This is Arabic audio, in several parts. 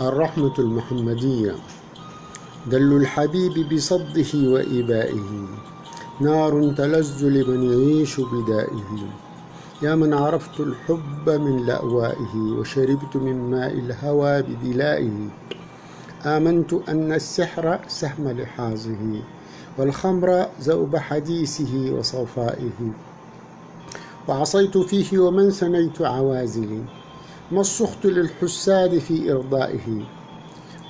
الرحمة المحمدية. دل الحبيب بصده وإبائه. نار تلز لمن يعيش بدائه. يا من عرفت الحب من لأوائه وشربت من ماء الهوى بدلائه. آمنت أن السحر سهم لحاظه والخمر زوب حديثه وصفائه. وعصيت فيه ومن سنيت عوازلي ما السخط للحساد في إرضائه؟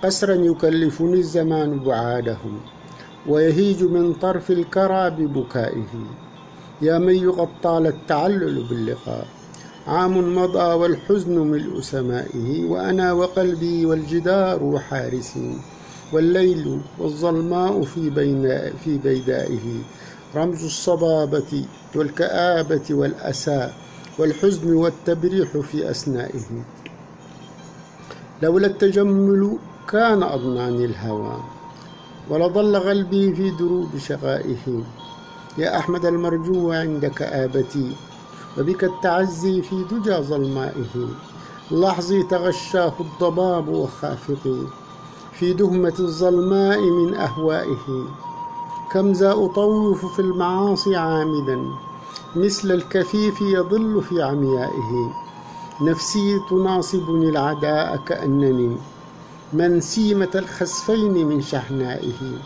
قسرا يكلفني الزمان بعاده ويهيج من طرف الكرى ببكائه. يا من طال التعلل باللقاء؟ عام مضى والحزن ملء سمائه وأنا وقلبي والجدار حارسي. والليل والظلماء في, بين في بيدائه. رمز الصبابة والكآبة والأسى. والحزن والتبريح في أسنائه لولا التجمل كان أضناني الهوى ولظل قلبي في دروب شقائه. يا أحمد المرجو عند كآبتي وبك التعزي في دجى ظلمائه. لحظي تغشاه الضباب وخافقي في دهمة الظلماء من أهوائه. كم ذا أطوف في المعاصي عامدا مثل الكفيف يضل في عميائه. نفسي تناصبني العداء كأنني من سيمة الخسفين من شحنائه.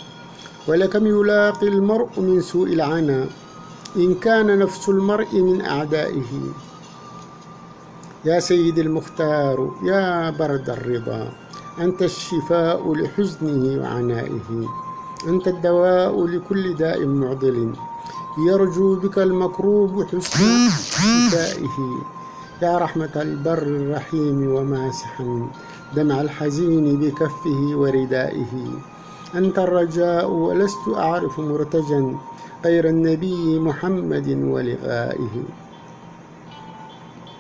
ولكم يلاقي المرء من سوء العنا إن كان نفس المرء من أعدائه. يا سيد المختار يا برد الرضا أنت الشفاء لحزنه وعنائه. أنت الدواء لكل داء معضل. يرجو بك المكروب حسن شفائه. يا رحمة البر الرحيم وماسحا دمع الحزين بكفه وردائه. أنت الرجاء ولست أعرف مرتجا غير النبي محمد ولقائه